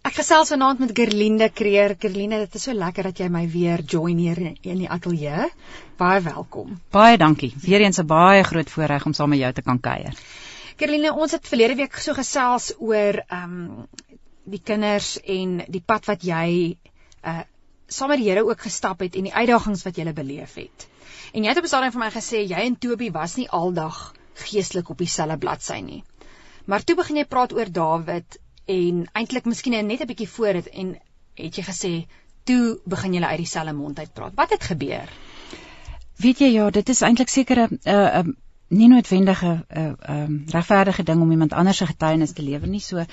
Ek gesels vanaand met Gerlinde Kreer. Gerlinde, dit is so lekker dat jy my weer join hier in die ateljee. Baie welkom. Baie dankie. Weereens 'n baie groot voorreg om saam met jou te kan kuier. Gerlinde, ons het verlede week so gesels oor ehm um, die kinders en die pad wat jy uh saam met die Here ook gestap het en die uitdagings wat jy beleef het. En jy het op 'n stadium vir my gesê jy en Toby was nie aldag geestelik op dieselfde bladsy nie. Maar toe begin jy praat oor Dawid en eintlik miskien net 'n bietjie voor dit en het jy gesê toe begin julle uit dieselfde mond uit praat. Wat het gebeur? Weet jy ja, dit is eintlik seker 'n 'n nie noodwendige 'n uh, um, regverdige ding om iemand anders se getuienis te lewer nie. So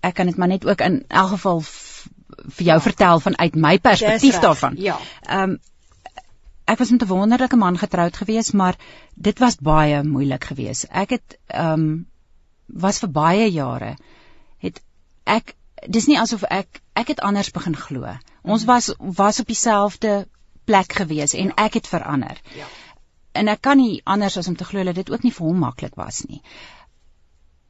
ek kan dit maar net ook in elk geval vir jou ja. vertel vanuit my perspektief daarvan. Ja. Ehm um, ek was met 'n wonderlike man getroud gewees, maar dit was baie moeilik geweest. Ek het ehm um, was vir baie jare ek dis nie asof ek ek het anders begin glo. Ons mhm. was was op dieselfde plek gewees en ek het verander. Ja. En ek kan nie anders as om te glo dat dit ook nie vir hom maklik was nie.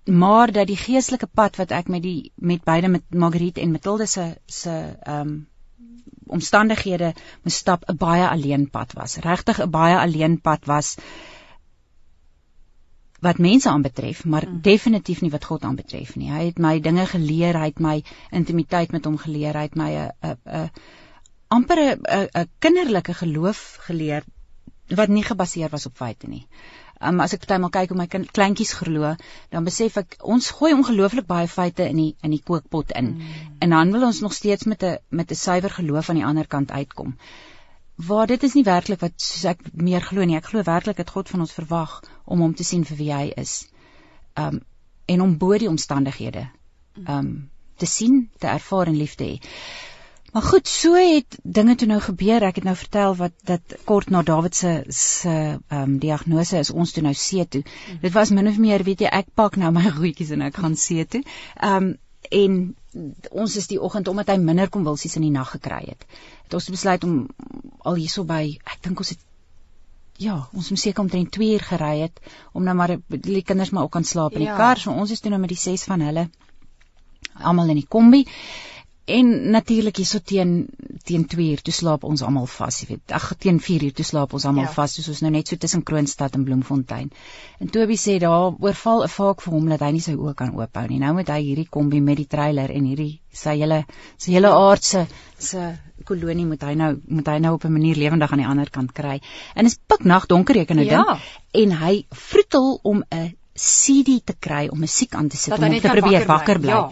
Maar dat die geestelike pad wat ek met die met beide met Margriet en Matilde se se ehm um, omstandighede moes stap 'n baie alleen pad was. Regtig 'n baie alleen pad was wat mense aanbetref, maar mm. definitief nie wat God aanbetref nie. Hy het my dinge geleer, hy het my intimiteit met hom geleer, hy het my 'n 'n amper 'n 'n kinderlike geloof geleer wat nie gebaseer was op feite nie. Um, as ek partymal kyk hoe my kind, kleintjies glo, dan besef ek ons gooi ongelooflik baie feite in die in die kookpot in. Mm. En dan wil ons nog steeds met 'n met 'n suiwer geloof aan die ander kant uitkom waar dit is nie werklik wat soos ek meer glo nie. Ek glo werklik dat God van ons verwag om hom te sien vir wie hy is. Um en om bo die omstandighede um te sien, te ervaar en lief te hê. Maar goed, so het dinge toe nou gebeur. Ek het nou vertel wat dat kort na Dawid se se um diagnose is ons toe nou see toe. Dit was min of meer, weet jy, ek pak nou my goedjies en ek gaan see toe. Um en ons is die oggend omdat hy minder konvulsies in die nag gekry het. Het ons besluit om al hierso by, ek dink ons het ja, ons moet seker omtrent 2 uur gery het om nou maar die kinders maar ook kan slaap in die ja. kar. So ons is toe nou met die ses van hulle almal in die kombi. En natuurlik hierso teen teen 2 uur toe slaap ons almal vas, jy weet. Ag teen 4 uur toe slaap ons almal ja. vas, soos ons nou net so tussen Kroonstad en Bloemfontein. En Toby sê daar oorval 'n vaak vir hom dat hy nie sy oë kan oophou nie. Nou moet hy hierdie kombi met die trailer en hierdie sy hele sy hele aardse se kolonie moet hy nou moet hy nou op 'n manier lewendig aan die ander kant kry. En is piknag donker ek en nou ja. dink en hy vroetel om 'n CD te kry om musiek aan te sit om te probeer wakker bly. Ja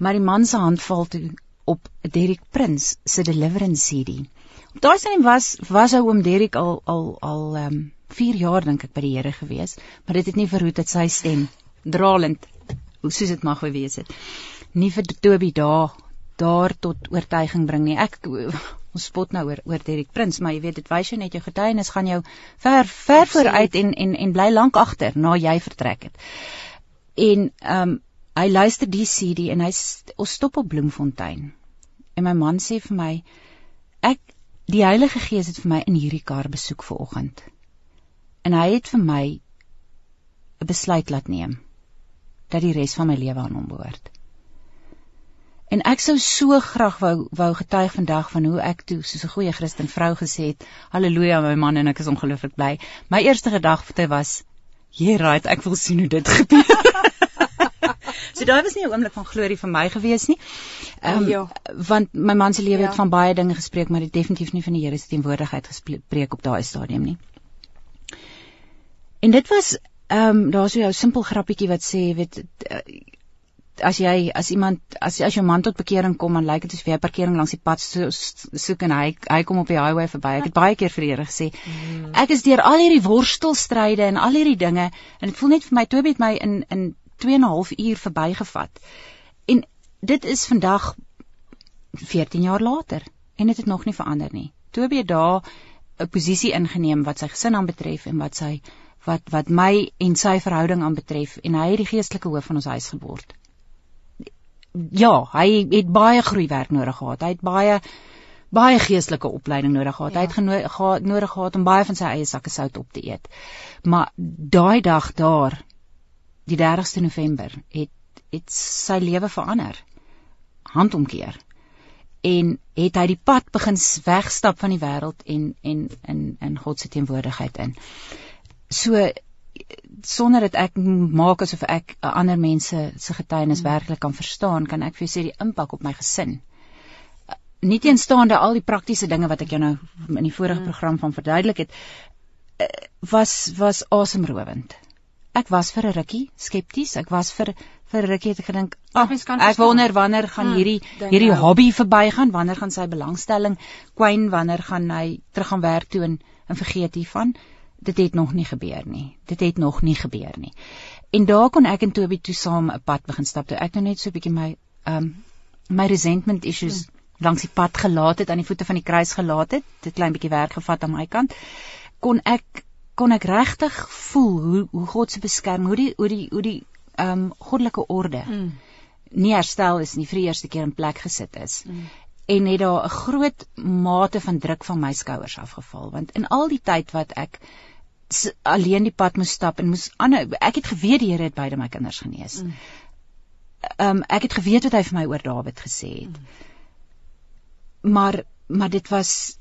maar die man se hand val toe op Derek Prins se Deliverance CD. Op daai stadium was was ou oom Derek al al al ehm um, 4 jaar dink ek by die Here gewees, maar dit het nie verhoed dat sy stem dralend hoe soos dit mag gewees het. Nie vir Toby daar daar tot oortuiging bring nie. Ek ons spot nou oor oor Derek Prins, maar jy weet dit wys jou net jou getuienis gaan jou ver ver vooruit en en en bly lank agter na jy vertrek het. En ehm um, hy luister die CD en hy ons stop op Bloemfontein. En my man sê vir my ek die Heilige Gees het vir my in hierdie kar besoek ver oggend. En hy het vir my 'n besluit laat neem dat die res van my lewe aan hom behoort. En ek sou so graag wou wou getuig vandag van hoe ek toe soos 'n goeie Christen vrou gesê het, haleluja my man en ek is ongelooflik bly. My eerste gedagte was, "Jy right, ek wil sien hoe dit gebeur." So daai was nie 'n oomblik van glorie vir my gewees nie. Ehm um, ja. want my man se lewe ja. het van baie dinge gespreek, maar dit definitief nie van die Here se teenwoordigheid gespreek op daai stadium nie. En dit was ehm um, daar's so 'n simpel grappietjie wat sê, weet uh, as jy as iemand as as jou man tot bekering kom en lyk dit asof jy 'n parkering langs die pad so, soek en hy hy kom op die highway verby. Ek het baie keer vir die Here gesê, mm. ek is deur al hierdie worstelstryde en al hierdie dinge en dit voel net vir my Toby het my in in 2 en 'n half uur verbygevat. En dit is vandag 14 jaar later en dit het nog nie verander nie. Toby het daar 'n posisie ingeneem wat sy gesin aanbetref en wat sy wat wat my en sy verhouding aanbetref en hy het die geestelike hoof van ons huis geword. Ja, hy het baie groeiwerk nodig gehad. Hy het baie baie geestelike opleiding nodig gehad. Ja. Hy het genoeg nodig gehad om baie van sy eie sakke sout op te eet. Maar daai dag daar die 30ste November het het sy lewe verander. handomkeer en het hy die pad begin wegstap van die wêreld en en in in God se teenwoordigheid in. So sonder dat ek maak asof ek ander mense se getuienis werklik kan verstaan, kan ek vir jou sê die impak op my gesin. Nie teenstaande al die praktiese dinge wat ek jou nou in die vorige hmm. program van verduidelik het, eh, was was asemrowend. Ek was vir 'n rukkie skepties. Ek was vir vir rukkie het ek gedink, oh, ek wonder wanneer gaan hmm, hierdie hierdie nou. hobby verbygaan, wanneer gaan sy belangstelling kwyn, wanneer gaan hy terug gaan werk toe en en vergeet hiervan. Dit het nog nie gebeur nie. Dit het nog nie gebeur nie. En daar kon ek en Toby toe saam 'n pad begin stap. Toe ek nou net so 'n bietjie my um my resentment issues hmm. langs die pad gelaat het, aan die voete van die kruis gelaat het, dit klein bietjie werk gevat aan my kant, kon ek kon ek regtig voel hoe hoe God se beskerming, hoe die hoe die hoe die um goddelike orde mm. nie herstel is nie vir die eerste keer in plek gesit is. Mm. En het daar 'n groot mate van druk van my skouers afgeval want in al die tyd wat ek alleen die pad moes stap en moes ander ek het geweet die Here het beide my kinders genees. Mm. Um ek het geweet wat hy vir my oor Dawid gesê het. Mm. Maar maar dit was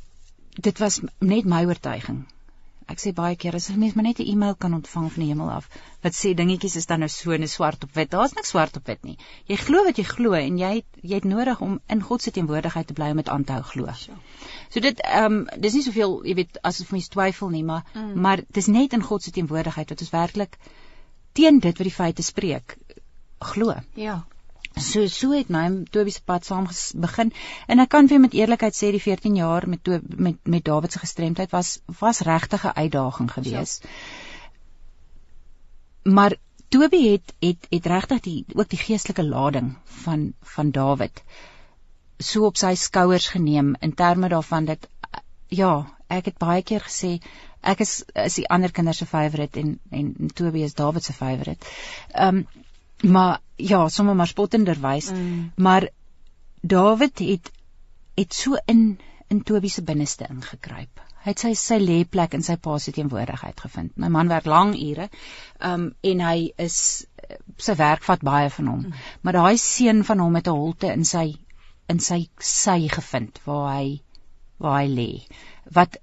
dit was net my oortuiging ek sê baie keer as 'n mens maar net 'n e-mail kan ontvang van die hemel af wat sê dingetjies is dan nou so in swart op wit. Daar's niks swart op wit nie. Jy glo wat jy glo en jy het, jy het nodig om in God se teenwoordigheid te bly om dit aan te hou glo. So dit ehm um, dis nie soveel, jy weet, as of mens twyfel nie, maar mm. maar dis net in God se teenwoordigheid wat ons werklik teen dit wat die feite spreek glo. Ja. So so het my Tobie se pad saam begin en ek kan vir met eerlikheid sê die 14 jaar met to, met met Dawid se gestremdheid was was regtig 'n uitdaging geweest. Ja. Maar Tobie het het het regtig die ook die geestelike lading van van Dawid so op sy skouers geneem in terme daarvan dat ja, ek het baie keer gesê ek is is die ander kinders se favourite en en Tobie is Dawid se favourite. Ehm um, maar ja, sommer maar spottenderwys, mm. maar Dawid het het so in in Tobie se binneste ingekruip. Hy het sy sy lêplek in sy pa se teenwoordigheid gevind. My man werk lang ure. Um en hy is sy werk vat baie van hom. Mm. Maar daai seun van hom het 'n holte in sy in sy sy gevind waar hy waar hy lê. Wat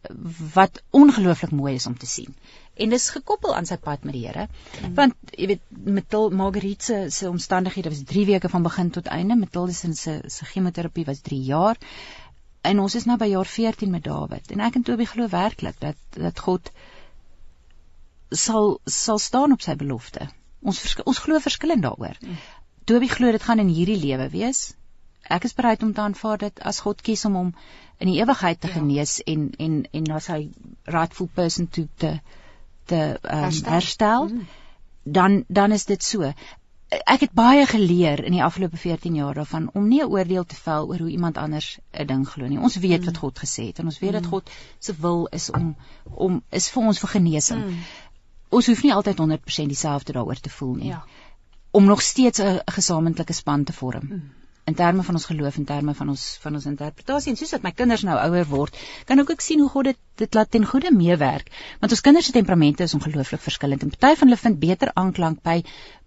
wat ongelooflik mooi is om te sien en dis gekoppel aan sy pad met die Here. Mm. Want jy weet Metil Margriet se se omstandighede was 3 weke van begin tot einde. Metil se se se chemoterapie was 3 jaar. En ons is nou by jaar 14 met Dawid. En ek en Toby glo werklik dat dat God sal sal staan op sy belofte. Ons ons glo verskillend daaroor. Mm. Toby glo dit gaan in hierdie lewe wees. Ek is bereid om te aanvaar dit as God kies om hom in die ewigheid te ja. genees en en en as hy rightful person to te te um, herstel, herstel mm. dan dan is dit so. Ek het baie geleer in die afgelope 14 jaar daarvan om nie 'n oordeel te vel oor hoe iemand anders 'n ding glo nie. Ons weet mm. wat God gesê het en ons weet mm. dat God se wil is om om is vir ons vir genesing. Mm. Ons hoef nie altyd 100% dieselfde daaroor te voel nie. Ja. Om nog steeds 'n gesamentlike span te vorm. Mm in terme van ons geloof en terme van ons van ons interpretasie en soos dat my kinders nou ouer word, kan ek ook sien hoe God dit dit laat ten goeie meewerk. Want ons kinders se temperamente is ongelooflik verskillend en party van hulle vind beter aanklank by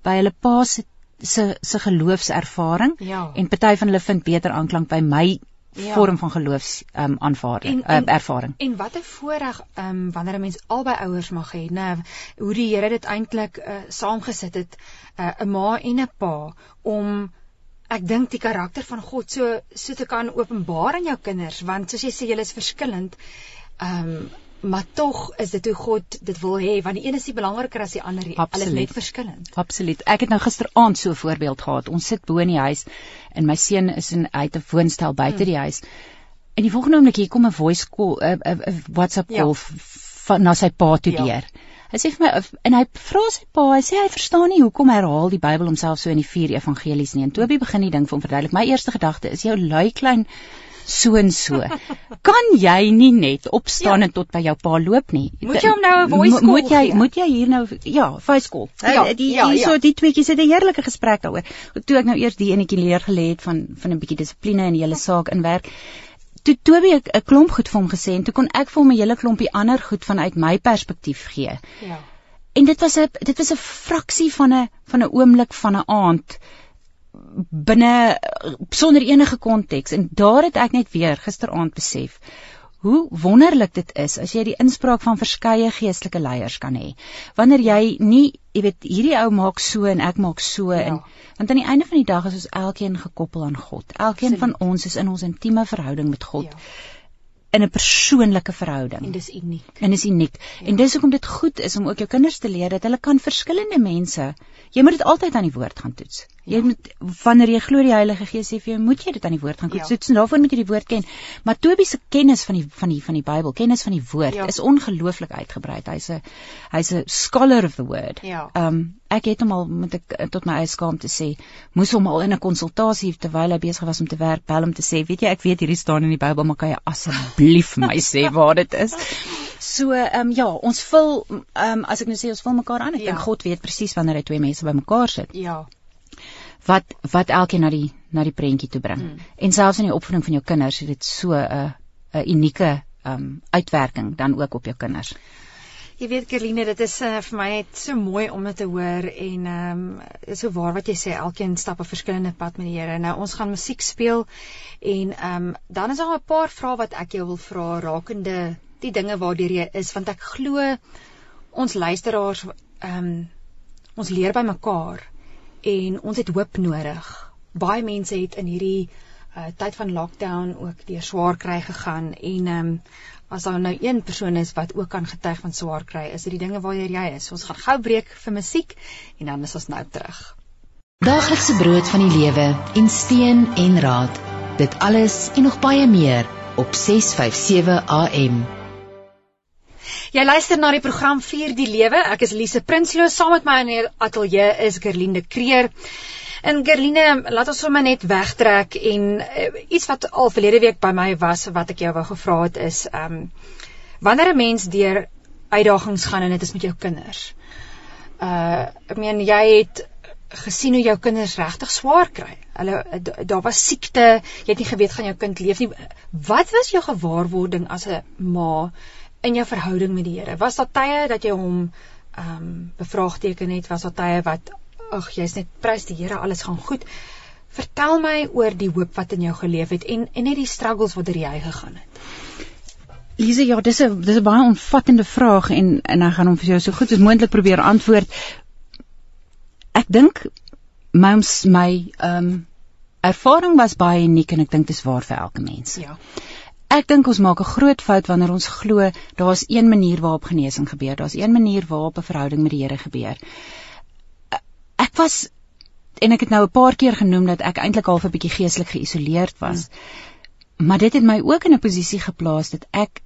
by hulle pa se se se geloofservaring ja. en party van hulle vind beter aanklank by my ja. vorm van geloofs um, aanvaarding en, en, uh, ervaring. En wat 'n voorreg um, wanneer 'n mens albei ouers mag hê, nê, hoe die Here dit eintlik uh, saamgesit het, uh, 'n ma en 'n pa om ek dink die karakter van God so so te kan openbaar aan jou kinders want soos jy sê julle is verskillend. Ehm um, maar tog is dit hoe God dit wil hê want die een is nie belangriker as die ander nie. Hulle is net verskillend. Absoluut. Ek het nou gisteraand so 'n voorbeeld gehad. Ons sit bo in die huis en my seun is in uit 'n woonstel buite hmm. die huis. En die volgende oomblik hier kom 'n voice call 'n WhatsApp call ja. van na sy pa toe ja. deur. Hy sê vir my en hy vra sy pa, hy sê hy verstaan nie hoekom herhaal die Bybel homself so in die vier evangelies nie. En Tobie begin die ding vir hom verduidelik. My eerste gedagte is jou lui klein so en so. Kan jy nie net opstaan ja. en tot by jou pa loop nie? Moet jy hom nou 'n voice call? Moet jy gee? moet jy hier nou ja, voice call. Ja, die ja, die ja. die tweeetjies het 'n heerlike gesprek daaroor. Toe ek nou eers die enetjie leer gelê het van van 'n bietjie dissipline in die hele saak inwerk toe Toby 'n klomp goed vir hom gesê en toe kon ek vir hom 'n hele klompie ander goed vanuit my perspektief gee. Ja. En dit was 'n dit was 'n fraksie van 'n van 'n oomblik van 'n aand binne sonder enige konteks en daar het ek net weer gisteraand besef hoe wonderlik dit is as jy die inspraak van verskeie geestelike leiers kan hê. Wanneer jy nie, jy weet, hierdie ou maak so en ek maak so ja. en want aan die einde van die dag is ons elkeen gekoppel aan God. Elkeen Absoluut. van ons is in ons intieme verhouding met God. Ja in 'n persoonlike verhouding. En dis uniek. En dis uniek. Ja. En dis hoekom dit goed is om ook jou kinders te leer dat hulle kan verskillende mense. Jy moet dit altyd aan die woord gaan toets. Ja. Jy moet wanneer jy glo die Heilige Gees sê vir jou, moet jy dit aan die woord gaan toets. Ja. En daarvoor moet jy die woord ken. Maar Tobie se kennis van die van die van die Bybel, kennis van die woord ja. is ongelooflik uitgebrei. Hy's 'n hy's 'n scholar of the word. Ja. Ehm um, ek het hom al met ek tot my eie skaam te sê, moes hom al in 'n konsultasie terwyl hy besig was om te werk, bel hom te sê, weet jy, ek weet hierdie staan in die Bybel, maar kan jy asseblief my sê waar dit is? So, ehm um, ja, ons vul ehm um, as ek nou sê ons vul mekaar aan, ek ja. dink God weet presies wanneer hy twee mense bymekaar sit. Ja. Wat wat elkeen na die na die prentjie toe bring. Hmm. En selfs in die opvoeding van jou kinders het dit so 'n 'n unieke um, uitwerking dan ook op jou kinders. Jy weet Kerline, dit is uh, vir my net so mooi om dit te hoor en ehm um, is so waar wat jy sê, elkeen stap 'n verskillende pad met die Here. Nou ons gaan musiek speel en ehm um, dan is daar 'n paar vrae wat ek jou wil vra rakende die dinge waardeur jy is want ek glo ons luisteraars ehm um, ons leer by mekaar en ons het hoop nodig. Baie mense het in hierdie uh, tyd van lockdown ook deur swaar kry gegaan en ehm um, as daar nou een persoon is wat ook kan getuig van swaar kry, is dit die dinge waaroor jy is. Ons gaan gou breek vir musiek en dan is ons nou terug. Daaglikse brood van die lewe en steun en raad. Dit alles en nog baie meer op 657 AM. Jy luister na die program Vier die Lewe. Ek is Lise Prinsloo saam met my in die ateljee is Gerlinde Kreer. En Gerline, laat ons sommer net wegtrek en uh, iets wat al verlede week by my was wat ek jou wou gevra het is, ehm um, wanneer 'n mens deur uitdagings gaan en dit is met jou kinders. Uh ek meen jy het gesien hoe jou kinders regtig swaar kry. Hulle daar was siekte, jy het nie geweet gaan jou kind leef nie. Wat was jou gewaarwording as 'n ma in jou verhouding met die Here? Was daar tye dat jy hom ehm um, bevraagteken het? Was daar tye wat ag jy's net prys die Here alles gaan goed. Vertel my oor die hoop wat in jou geleef het en en net die struggles wat deur jy gegaan het. Lise, ja, dis 'n dis 'n baie omvattende vraag en en ek gaan hom vir jou so goed as moontlik probeer antwoord. Ek dink my my ehm um, ervaring was baie uniek en ek dink dit is waar vir elke mens. Ja. Ek dink ons maak 'n groot fout wanneer ons glo daar's een manier waarop genesing gebeur. Daar's een manier waarop 'n verhouding met die Here gebeur ek was en ek het nou 'n paar keer genoem dat ek eintlik half 'n bietjie geestelik geïsoleerd was. Hmm. Maar dit het my ook in 'n posisie geplaas dat ek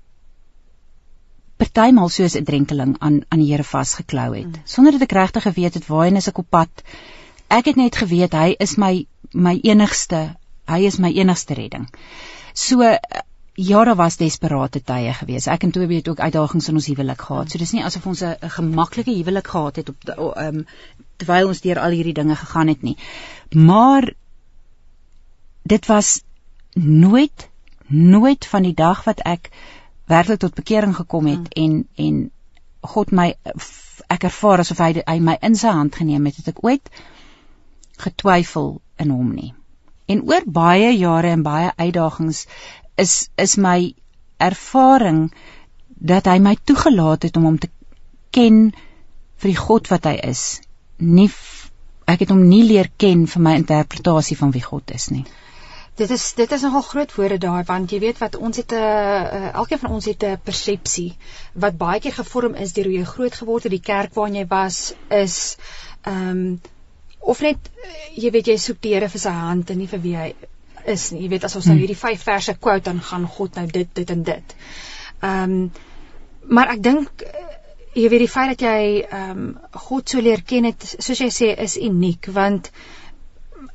partymal soos 'n drenkeling aan aan die Here vasgeklou het hmm. sonder dat ek regtig geweet het waarheen is ek op pad. Ek het net geweet hy is my my enigste, hy is my enigste redding. So Ja, daar was desperate tye gewees. Ek en Toby het ook uitdagings in ons huwelik gehad. So dis nie asof ons 'n gemaklike huwelik gehad het op ehm um, terwyl ons deur al hierdie dinge gegaan het nie. Maar dit was nooit nooit van die dag wat ek werklik tot bekering gekom het hmm. en en God my ek ervaar asof hy, hy my in sy hand geneem het, het ek ooit getwyfel in hom nie. En oor baie jare en baie uitdagings is is my ervaring dat hy my toegelaat het om hom te ken vir die God wat hy is. Nie ek het hom nie leer ken vir my interpretasie van wie God is nie. Dit is dit is nogal groot woorde daai want jy weet wat ons het 'n uh, elkeen van ons het 'n persepsie wat baie keer gevorm is deur hoe jy groot geword het, die kerk waarin jy was is ehm um, of net jy weet jy soek die Here vir sy hand en nie vir wie hy is nie. Jy weet as ons nou hmm. hierdie vyf verse quote dan gaan God nou dit dit en dit. Ehm um, maar ek dink eh, jy weet die feit dat jy ehm um, God so leer ken het soos jy sê is uniek want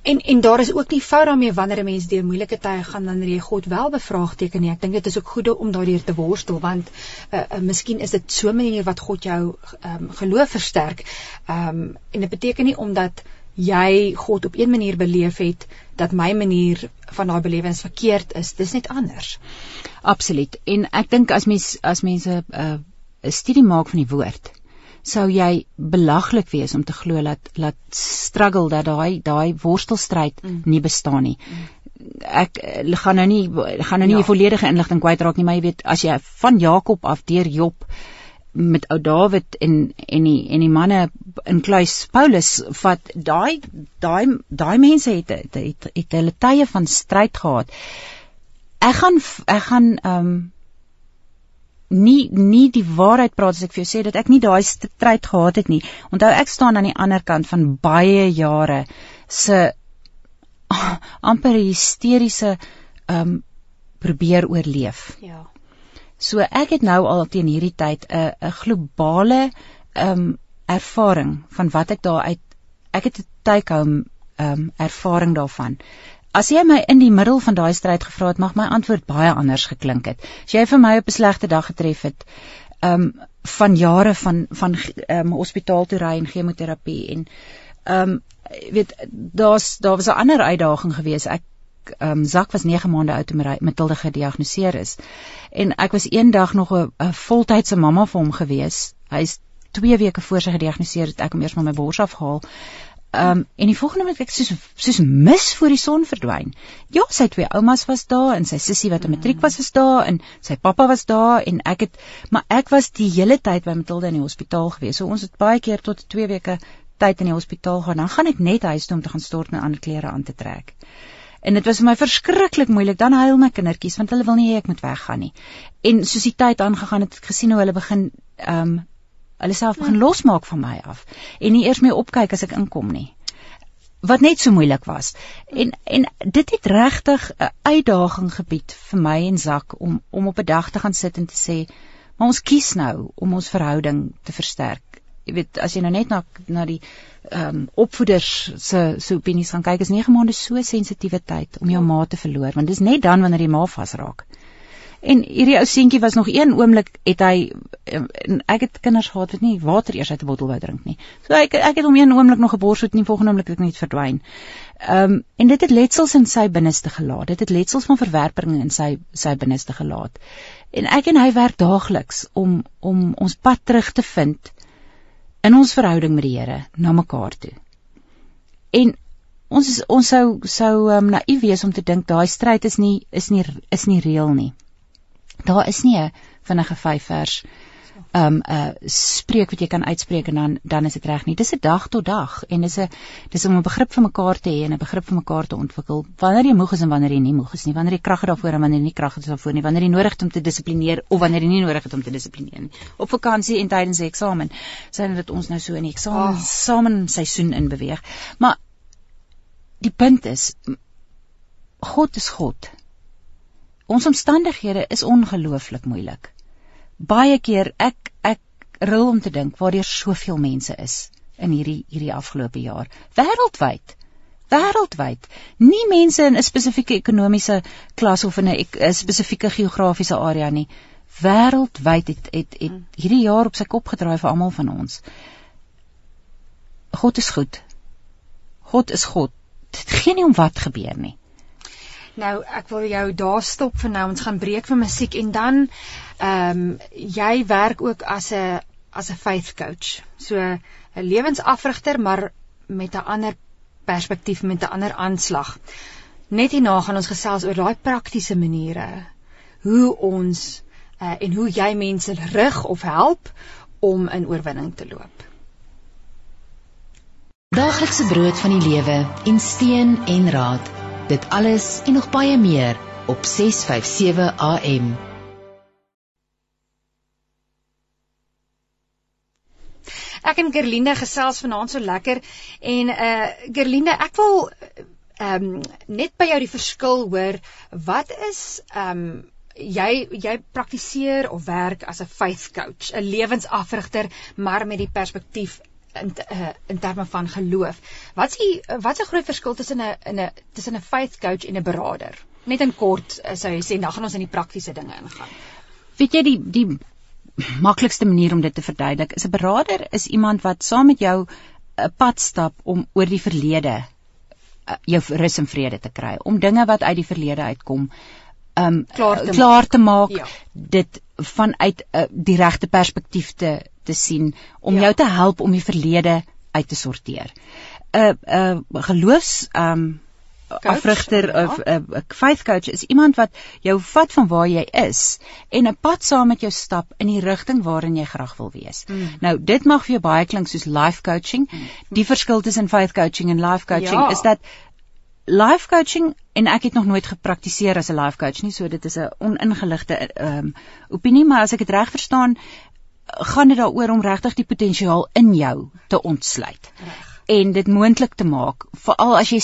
en en daar is ook nie fout daarmee wanneer 'n mens deur moeilike tye gaan dan jy God wel bevraagteken nie. Ek dink dit is ook goed om daardeur te worstel want uh, uh, miskien is dit so 'n manier wat God jou ehm um, geloof versterk. Ehm um, en dit beteken nie omdat jy God op een manier beleef het dat my manier van daai belewings verkeerd is. Dis net anders. Absoluut. En ek dink as mens as mense 'n uh, 'n studie maak van die woord, sou jy belaglik wees om te glo dat dat struggle dat daai daai worstelstryd mm. nie bestaan nie. Ek uh, gaan nou nie gaan nou nie ja. volledige inligting kwytraak nie, maar jy weet as jy van Jakob af deur Job met ou Dawid en en die en die manne in kluis Paulus vat daai daai daai mense het het, het het hulle tye van stryd gehad. Ek gaan ek gaan ehm um, nie nie die waarheid praat as ek vir jou sê dat ek nie daai stryd gehad het nie. Onthou ek staan aan die ander kant van baie jare se amper hysteriese ehm um, probeer oorleef. Ja. So ek het nou al teen hierdie tyd 'n 'n globale ehm um, ervaring van wat ek daar uit ek het 'n take home ehm um, ervaring daarvan. As jy my in die middel van daai stryd gevra het, mag my antwoord baie anders geklink het. As jy vir my op 'n slegte dag getref het, ehm um, van jare van van ehm um, hospitaal toe ry en chemoterapie en ehm um, weet daar's daar was 'n ander uitdaging geweest. Ek ehm um, Zak was 9 maande oud toe Matilda gediagnoseer is. En ek was eendag nog 'n voltydse mamma vir hom gewees. Hy's 2 weke voor sy gediagnoseer het ek hom eers van my bors afgehaal. Ehm um, en die volgende oomblik ek soos soos mis voor die son verdwyn. Ja, sy twee oumas was daar en sy sussie wat 'n matriek was was daar en sy pappa was daar en ek het maar ek was die hele tyd by Matilda in die hospitaal gewees. So ons het baie keer tot 2 weke tyd in die hospitaal gaan. Dan gaan ek net huis toe om te gaan stort en ander klere aan te trek. En dit was vir my verskriklik moeilik. Dan huil my kindertjies want hulle wil nie hê ek moet weggaan nie. En soos die tyd aangegaan het, het ek gesien hoe hulle begin ehm um, hulle self begin ja. losmaak van my af en nie eers meer opkyk as ek inkom nie. Wat net so moeilik was. En en dit het regtig 'n uitdaging gebied vir my en Zak om om op 'n dag te gaan sit en te sê, maar ons kies nou om ons verhouding te versterk jy weet as jy nou net na na die ehm um, opvoeders se se opinies gaan kyk is 9 maande so sensitiewe tyd om jou ja. ma te verloor want dis net dan wanneer die ma vasraak. En hierdie ou seentjie was nog een oomblik het hy en ek het kinders gehad wat nie water eers uit 'n bottel wou drink nie. So ek ek het hom een oomblik nog geborsvoed en die volgende oomblik het ek net verdwyn. Ehm um, en dit het letsels in sy binneste gelaat. Dit het letsels van verwerping in sy sy binneste gelaat. En ek en hy werk daagliks om om ons pad terug te vind in ons verhouding met die Here na mekaar toe. En ons is, ons sou sou um, naïef wees om te dink daai stryd is nie is nie is nie reël nie. Daar is nie 'n vinnige vyf vers um 'n uh, spreek wat jy kan uitspreek en dan dan is dit reg nie. Dis 'n dag tot dag en dis 'n dis om 'n begrip vir mekaar te hê en 'n begrip vir mekaar te ontwikkel. Wanneer jy moeg is en wanneer jy nie moeg is nie, wanneer jy krag het daarvoor en wanneer jy nie krag het daarvoor nie, wanneer jy nodig het om te dissiplineer of wanneer jy nie nodig het om te dissiplineer nie. Op vakansie en tydens die eksamen. Sien dit ons nou so in die eksamen oh. saam seisoen in beweeg. Maar die punt is God is God. Ons omstandighede is ongelooflik moeilik baie keer ek ek ril om te dink waar daar soveel mense is in hierdie hierdie afgelope jaar. Wêreldwyd wêreldwyd nie mense in 'n spesifieke ekonomiese klas of in 'n spesifieke geografiese area nie. Wêreldwyd het, het het hierdie jaar op sy kop gedraai vir almal van ons. God is goed. God is God. Dit gee nie om wat gebeur nie Nou, ek wil jou daar stop vir nou. Ons gaan breek vir musiek en dan ehm um, jy werk ook as 'n as 'n faith coach. So 'n lewensafrigter, maar met 'n ander perspektief, met 'n ander aanslag. Net hierna gaan ons gesels oor daai praktiese maniere hoe ons uh, en hoe jy mense rig of help om in oorwinning te loop. Daaglikse brood van die lewe en steen en raad Dit alles en nog baie meer op 657 AM. Ek en Gerlinde gesels vanaand so lekker en uh Gerlinde, ek wil ehm um, net by jou die verskil hoor. Wat is ehm um, jy jy praktiseer of werk as 'n faith coach, 'n lewensafrigter, maar met die perspektief in uh, in terme van geloof. Wat is die wat is 'n groot verskil tussen 'n in 'n tussen 'n faith coach en 'n beraader? Net in kort uh, sou jy sê dan gaan ons in die praktiese dinge ingaan. Weet jy die die maklikste manier om dit te verduidelik is 'n beraader is iemand wat saam met jou 'n pad stap om oor die verlede jou rus en vrede te kry, om dinge wat uit die verlede uitkom um klaar te klaar maak, te maak ja. dit vanuit uh, die regte perspektief te te sien om Ja. jou te help om die verlede uit te sorteer. 'n 'n geloofs um afrigter ja. of 'n 'n faith coach is iemand wat jou vat van waar jy is en 'n pad saam met jou stap in die rigting waarin jy graag wil wees. Mm. Nou dit mag vir jou baie klink soos life coaching. Die verskil tussen faith coaching en life coaching Ja. is dat life coaching en ek het nog nooit gepraktiseer as 'n life coach nie, so dit is 'n oningeligte um, opinie, maar as ek dit reg verstaan, gaan dit daaroor om regtig die potensiaal in jou te ontsluit Reg. en dit moontlik te maak veral as jy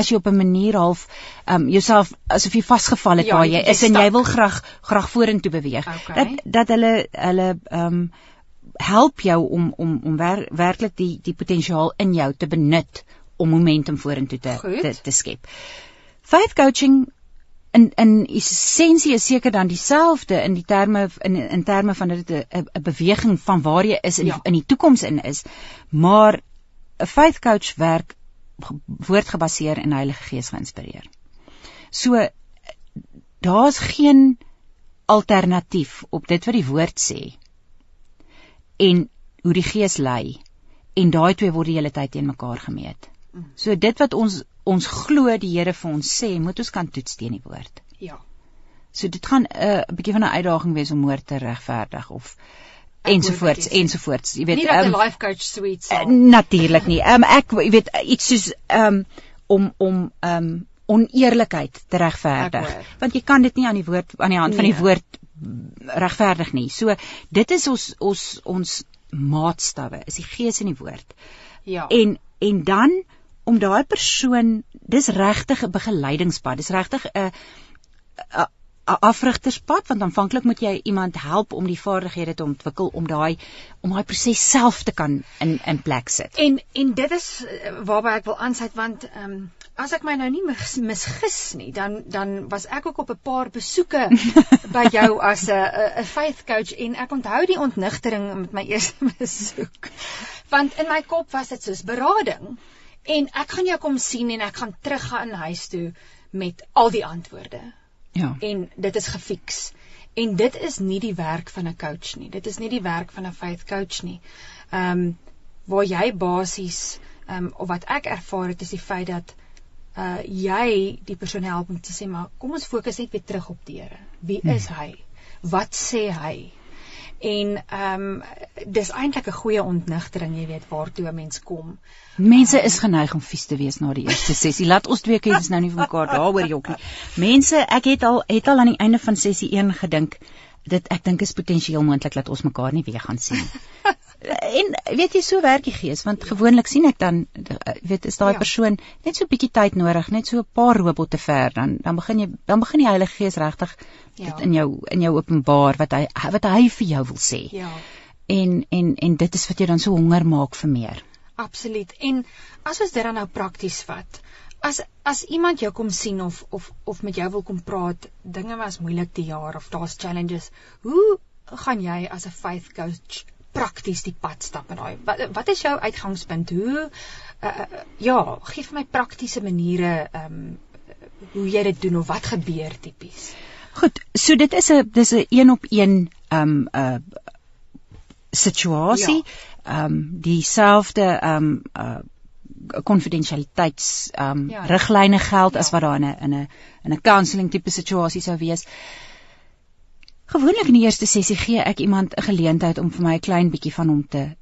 as jy op 'n manier half um jouself asof jy vasgevall het Ja, waar jy- jy is en jy wil graag graag vorentoe beweeg Okay. dat dat hulle hulle um help jou om om om wer, werklik die die potensiaal in jou te benut om momentum vorentoe te te, te skep. Faith coaching in in essensie is seker dan dieselfde in die terme in in terme van dat dit 'n beweging van waar jy is in Ja. die, in die toekoms in is, maar 'n faith coach werk ge- woordgebaseer en Heilige Gees geïnspireer. So daar's geen alternatief op dit wat die woord sê en hoe die Gees lei en daai twee word die hele tyd teen mekaar gemeet. So dit wat ons ons glo die Here vir ons sê, moet ons kan toets teen die woord. Ja. So dit gaan 'n uh, bietjie van 'n uitdaging wees om woord te regverdig of ensovoorts ensovoorts. Jy weet Nie dat 'n ehm, life coach suite Uh, natuurlik nie. Ehm um, ek jy weet iets soos ehm um, om om ehm um, oneerlikheid te regverdig. Want jy kan dit nie aan die woord aan die hand van die Nee. woord regverdig nie. So dit is ons ons ons maatstawwe, is die gees en die woord. Ja. En en dan om daai persoon, dis regtig 'n begeleidingspad. Dis regtig 'n 'n 'n afrigterspad want aanvanklik moet jy iemand help om die vaardighede te ontwikkel om daai om daai proses self te kan in in plek sit. En en dit is eh, waarby ek wil aansluit want ehm um, as ek my nou nie mis, misgis nie, dan dan was ek ook op 'n paar besoeke by jou as 'n 'n 'n faith coach en ek onthou die ontnigtering met my eerste besoek. Want in my kop was dit soos berading en ek gaan jou kom sien en ek gaan teruggaan huis toe met al die antwoorde Ja. en dit is gefiks. En dit is nie die werk van 'n coach nie. Dit is nie die werk van 'n faith coach nie. Ehm um, waar jy basies ehm um, of wat ek ervaar het is die feit dat uh jy die persoon help om te sê maar kom ons fokus net weer terug op die Here. Wie is hy? Wat sê hy? En ehm um, dis eintlik 'n goeie ontnigtering, jy weet, waartoe 'n mens kom. Mense is geneig om vies te wees na die eerste sessie. Laat ons twee kies nou nie vir mekaar daaroor jok nie. Mense, ek het al het al aan die einde van sessie 1 gedink dit ek dink is potensieel moontlik dat ons mekaar nie weer gaan sien. en weet jy so werk die gees want gewoonlik sien ek dan eh, weet is daai ja. persoon net so 'n bietjie tyd nodig, net so 'n paar robotte ver dan dan begin jy dan begin die Heilige Gees regtig Ja. dit in jou in jou openbaar wat hy wat hy vir jou wil sê. Ja. En en en dit is wat jou dan so honger maak vir meer. Absoluut. En as ons dit dan nou prakties vat, as as iemand jou kom sien of of of met jou wil kom praat, dinge was moeilik die jaar of daar's challenges, hoe gaan jy as 'n faith coach prakties die pad stap in daai? Wat wat is jou uitgangspunt? Hoe uh, ja, gee vir my praktiese maniere ehm um, hoe jy dit doen of wat gebeur tipies? Goed, so dit is 'n dis 'n een op een um 'n uh, situasie. Ehm um, dieselfde ehm um, uh konfidensialiteits ehm um, Ja. ja. riglyne geld Ja. ja. as wat daar in 'n in 'n in 'n counselling tipe situasie sou wees. Gewoonlik in die eerste sessie gee ek iemand 'n geleentheid om vir my 'n klein bietjie van hom te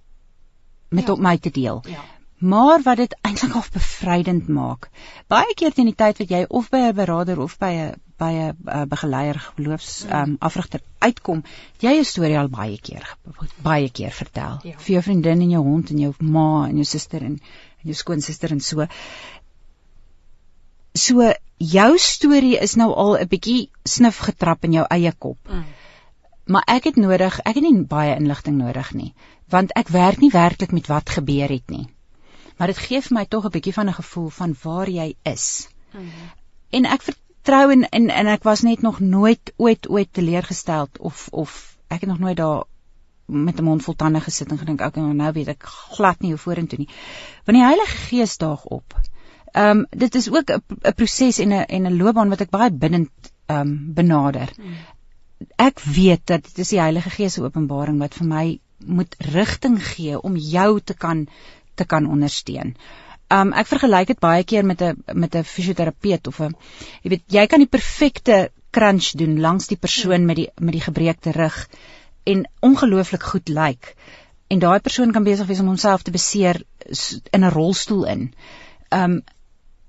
met Ja. op my te deel. Ja. Maar wat dit eintlik al bevrydend maak. Baie keer teen die tyd wat jy of by 'n beraader of by 'n by 'n uh, begeleier geloofs Mm. ehm um, afrigter uitkom, jy jou storie al baie keer baie keer vertel. Ja. Vir jou vriendin en jou hond en jou ma en jou suster en, en jou skoonsister en so. So jou storie is nou al 'n bietjie snif getrap in jou eie kop. Mm. Maar ek het nodig, ek het nie baie inligting nodig nie, want ek werk nie werklik met wat gebeur het nie. Maar dit gee vir my tog 'n bietjie van 'n gevoel van waar jy is. Mm. En ek vertrou en en, en ek was net nog nooit ooit ooit teleurgestel of of ek het nog nooit daar met 'n mond vol tande gesit en gedink okay, nou weet ek glad nie hoe vorentoe nie. Want die Heilige Gees daag op. Ehm um, dit is ook 'n proses en 'n en 'n loopbaan wat ek baie binnend ehm um, benader. Mm. Ek weet dat dit is die Heilige Gees se openbaring wat vir my moet rigting gee om jou te kan te kan ondersteun. Um ek vergelyk dit baie keer met 'n met 'n fisioterapeut of 'n jy weet jy kan die perfekte crunch doen langs die persoon met die met die gebreekte rug en ongelooflik goed lyk. En daai persoon kan besig wees om homself te beseer in 'n rolstoel in. Um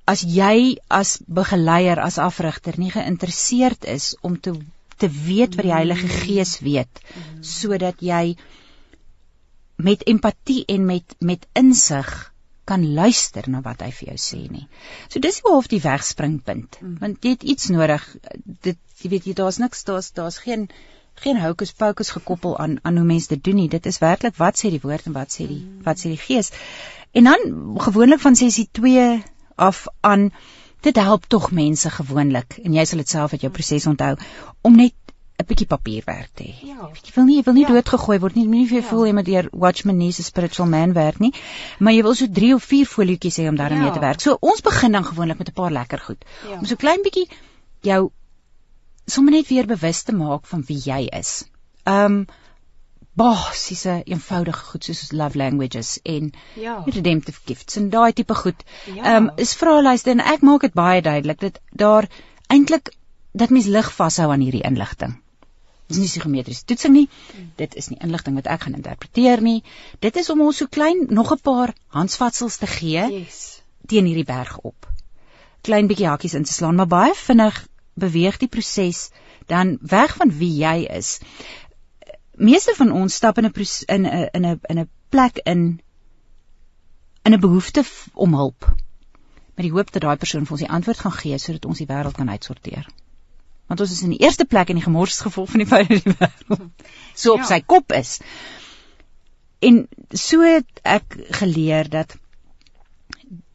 as jy as begeleier as afrigter nie geïnteresseerd is om te te weet wat die Heilige Gees weet sodat jy met empatie en met met insig kan luister na wat hy vir jou sê nie. So dis hoe half die wegspringpunt. Mm. Want jy het iets nodig. Dit jy weet jy daar's niks daar's daar's geen geen hokus pokus gekoppel aan aan hoe mense dit doen nie. Dit is werklik wat sê die woord en wat sê die mm. wat sê die gees. En dan gewoonlik van sessie 2 af aan dit help tog mense gewoonlik en jy sal dit self uit jou proses onthou om net 'n bietjie papierwerk te hê. Ja. Jy wil nie jy wil nie ja. doodgegooi word nie. Moenie vir jou ja. voel jy moet deur Watchman Nee se spiritual man werk nie. Maar jy wil so 3 of 4 folietjies hê om daarmee ja. te werk. So ons begin dan gewoonlik met 'n paar lekker goed. Ja. Om so klein bietjie jou sommer net weer bewus te maak van wie jy is. Um basiese eenvoudige goed soos love languages en ja. redemptive gifts en daai tipe goed. Ja. Um is vraelyste en ek maak dit baie duidelik dat daar eintlik dat mens lig vashou aan hierdie inligting. Dit is nie psigometriese toetsing nie. Dit is nie inligting wat ek gaan interpreteer nie. Dit is om ons so klein nog 'n paar handvatsels te gee yes. teen hierdie berg op. Klein bietjie hakkies in te slaan, maar baie vinnig beweeg die proses dan weg van wie jy is meeste van ons stap in 'n in 'n in 'n in 'n plek in in 'n behoefte om hulp met die hoop dat daai persoon vir ons die antwoord gaan gee sodat ons die wêreld kan uitsorteer. Want ons is in die eerste plek in die gemorsgevolg van die dat die wêreld so op ja. sy kop is. En so het ek geleer dat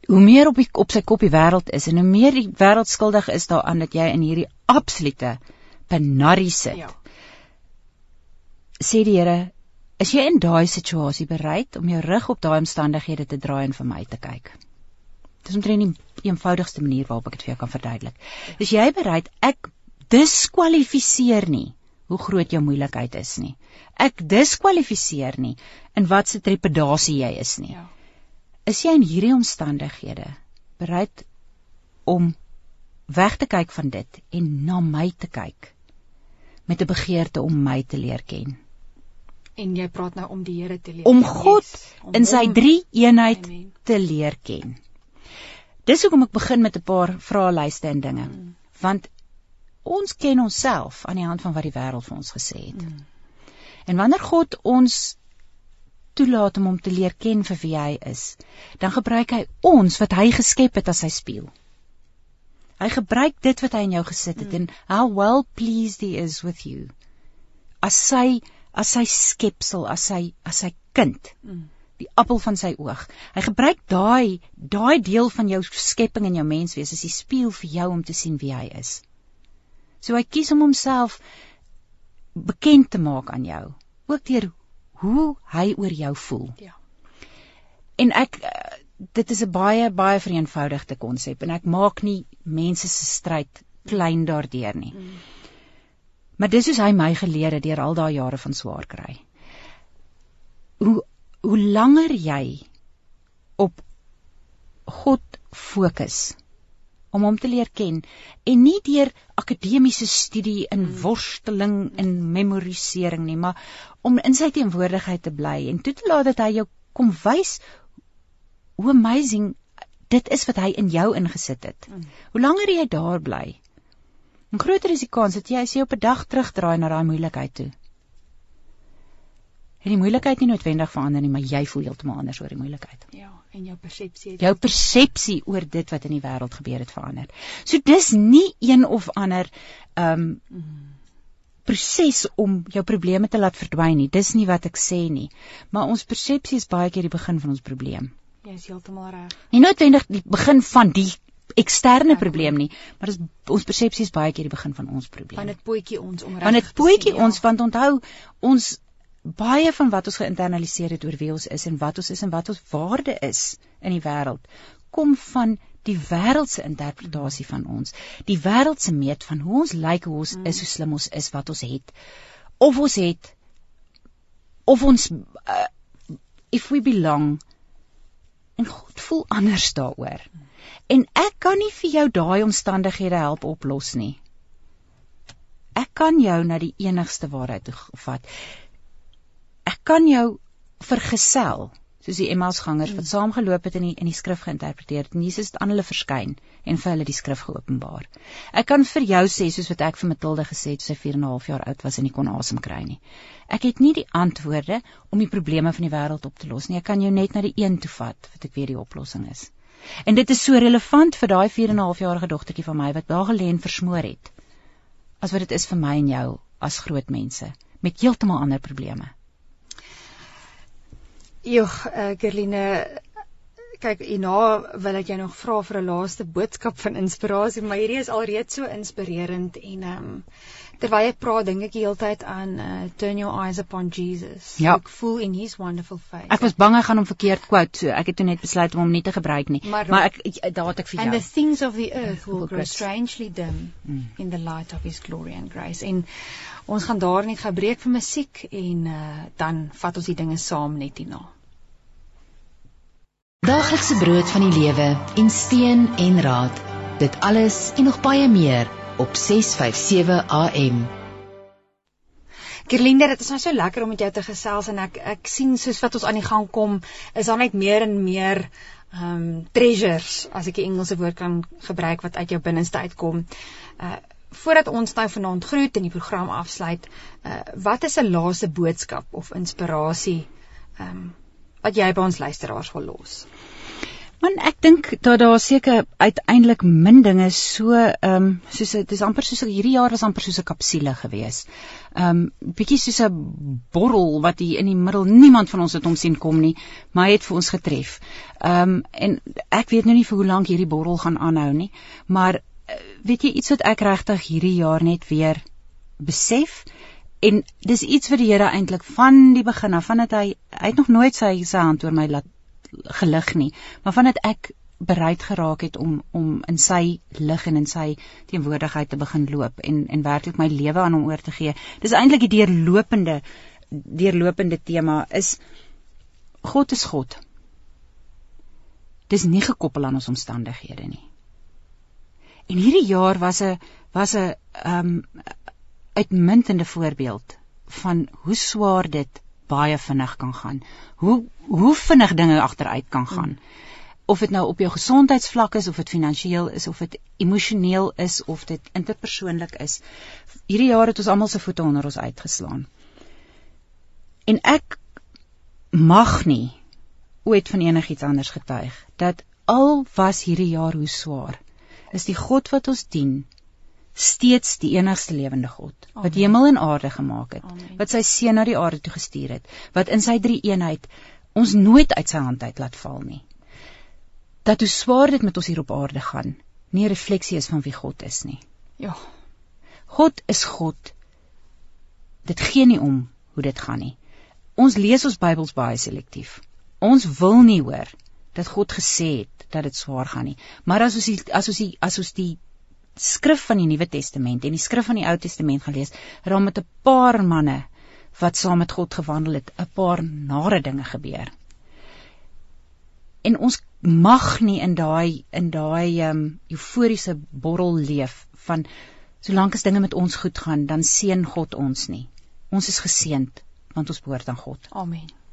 hoe meer op die, op sy kop die wêreld is en hoe meer die wêreld skuldig is daaraan dat jy in hierdie absolute penarie sit. Ja sê die Here, is jy in daai situasie bereid om jou rug op daai omstandighede te draai en vir my te kyk? Dis omtrent die eenvoudigste manier waarop ek dit vir jou kan verduidelik. Is jy bereid ek diskwalifiseer nie hoe groot jou moeilikheid is nie. Ek diskwalifiseer nie in wat se trepedasie jy is nie. Ja. Is jy in hierdie omstandighede bereid om weg te kyk van dit en na my te kyk met 'n begeerte om my te leer ken? En jy praat nou om die Here te leer om God yes, om in sy drie eenheid Amen. te leer ken. Dis hoekom ek begin met 'n paar vraelyste en dinge. Mm. Want ons ken onsself aan die hand van wat die wêreld vir ons gesê het. Mm. En wanneer God ons toelaat om hom te leer ken vir wie hy is, dan gebruik hy ons wat hy geskep het as sy spieël. Hy gebruik dit wat hy in jou gesit het mm. en how well pleased he is with you. As sy as sy skepsel, as sy as sy kind. Mm. Die appel van sy oog. Hy gebruik daai daai deel van jou skepping en jou menswees as die spieël vir jou om te sien wie hy is. So hy kies om homself bekend te maak aan jou, ook deur hoe hy oor jou voel. Ja. En ek dit is 'n baie baie vereenvoudigde konsep en ek maak nie mense se stryd klein daardeur nie. Mm. Maar dis soos hy my geleer het deur al daai jare van swaar kry. Hoe hoe langer jy op God fokus om hom te leer ken en nie deur akademiese studie in hmm. worsteling en memorisering nie, maar om in sy teenwoordigheid te bly en toe te laat dat hy jou kom wys hoe amazing dit is wat hy in jou ingesit het. Hmm. Hoe langer jy daar bly, En groter is die kans dat jy as jy op 'n dag terugdraai na daai moeilikheid toe. En die moeilikheid nie noodwendig verander nie, maar jy voel heeltemal anders oor die moeilikheid. Ja, en jou persepsie het jou persepsie oor dit wat in die wêreld gebeur het verander. So dis nie een of ander ehm um, mm. proses om jou probleme te laat verdwyn nie. Dis nie wat ek sê nie, maar ons persepsie is baie keer die begin van ons probleem. Jy is heeltemal reg. Nie noodwendig die begin van die eksterne probleem nie, maar dis ons persepsie is baie keer die begin van ons probleem. Want dit pootjie ons om reg. Want dit pootjie ons ja. want onthou ons baie van wat ons geïnternaliseer het oor wie ons is en wat ons is en wat ons waarde is in die wêreld kom van die wêreldse interpretasie van ons. Die wêreldse meet van hoe ons lyk, hoe ons mm. is, hoe slim ons is, wat ons het. Of ons het of ons uh, if we belong en God voel anders daaroor. En ek kan nie vir jou daai omstandighede help oplos nie. Ek kan jou na die enigste waarheid toe vat. Ek kan jou vergesel soos die Emmausgangers wat saamgeloop het in die in die skrif geïnterpreteer het en Jesus het aan hulle verskyn en vir hulle die skrif geopenbaar. Ek kan vir jou sê soos wat ek vir Matilda gesê het, sy 4 en 'n half jaar oud was en nie kon asem kry nie. Ek het nie die antwoorde om die probleme van die wêreld op te los nie. Ek kan jou net na die een toe vat wat ek weet die oplossing is. En dit is so relevant vir daai 4 en 'n half jarige dogtertjie van my wat daar gelê en versmoor het. As wat dit is vir my en jou as groot mense met heeltemal ander probleme. Joh, uh, Gerline, kyk, hierna wil ek jou nog vra vir 'n laaste boodskap van inspirasie, maar hierdie is alreeds so inspirerend en ehm um, terwyl jy praat, dink ek die hele tyd aan uh, turn your eyes upon Jesus. Ja. Ek voel in his wonderful face. Ek was bang ek gaan hom verkeerd quote, so ek het toe net besluit om hom nie te gebruik nie. Maar- Maar, ek daar het ek vir And jou. the things of the earth will grow strangely dim Mm. in the light of his glory and grace. En ons gaan daar net gebreek vir musiek en uh, dan vat ons die dinge saam net hierna. Daaglikse brood van die lewe en steun en raad. Dit alles en nog baie meer op 657 AM. Kerlinde, dit is nou so lekker om met jou te gesels en ek ek sien soos wat ons aan die gang kom, is daar net meer en meer ehm um, treasures as ek die Engelse woord kan gebruik wat uit jou binneste uitkom. Uh voordat ons nou vanaand groet en die program afsluit, uh wat is 'n laaste boodskap of inspirasie ehm um, wat jy by ons luisteraars wil los? Man, ek dink dat daar seker uiteindelik min dinge so ehm um, soos dit is amper soos hierdie jaar was amper soos 'n kapsule gewees. Ehm um, bietjie soos 'n borrel wat hier in die middel niemand van ons het hom sien kom nie, maar hy het vir ons getref. Ehm um, en ek weet nou nie vir hoe lank hierdie borrel gaan aanhou nie, maar eh, weet jy iets wat ek regtig hierdie jaar net weer besef en dis iets wat die Here eintlik van die begin af, vandat hy hy het nog nooit sy sy hand oor my laat gelig nie, maar vandat ek bereid geraak het om om in sy lig en in sy teenwoordigheid te begin loop en en werklik my lewe aan hom oor te gee. Dis eintlik die deurlopende deurlopende tema is God is God. Dis nie gekoppel aan ons omstandighede nie. En hierdie jaar was 'n was 'n ehm um, uitmuntende voorbeeld van hoe swaar dit baie vinnig kan gaan. Hoe hoe vinnig dinge agteruit kan gaan. Of dit nou op jou gesondheidsvlak is of dit finansiëel is of dit emosioneel is of dit interpersoonlik is. Hierdie jaar het ons almal se voete onder ons uitgeslaan. En ek mag nie ooit van enigiets anders getuig dat al was hierdie jaar hoe swaar is die God wat ons dien steeds die enigste lewende God wat Amen. hemel en aarde gemaak het Amen. wat sy seun na die aarde toe gestuur het wat in sy drie eenheid ons nooit uit sy hand uit laat val nie dat hoe swaar dit met ons hier op aarde gaan nie 'n refleksie is van wie God is nie Ja. God is God dit gee nie om hoe dit gaan nie ons lees ons Bybels baie selektief ons wil nie hoor dat God gesê het dat dit swaar gaan nie maar as ons die, as ons die, as ons die skrif van die Nuwe Testament en die skrif van die Ou Testament gaan lees, raam met 'n paar manne wat saam met God gewandel het, 'n paar nare dinge gebeur. En ons mag nie in daai in daai um, euforiese borrel leef van solank as dinge met ons goed gaan, dan seën God ons nie. Ons is geseënd want ons behoort aan God. Amen.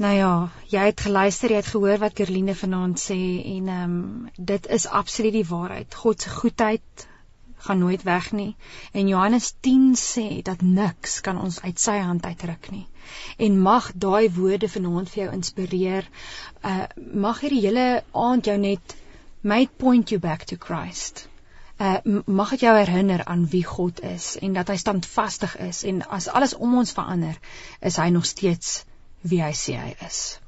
Nou ja, jy het geluister, jy het gehoor wat Kerline vanaand sê en ehm um, dit is absoluut die waarheid. God se goedheid gaan nooit weg nie. En Johannes 10 sê dat niks kan ons uit sy hand uitruk nie. En mag daai woorde vanaand vir jou inspireer. Uh mag hierdie hele aand jou net made point you back to Christ. Uh mag dit jou herinner aan wie God is en dat hy standvastig is en as alles om ons verander, is hy nog steeds wie hy sê hy is.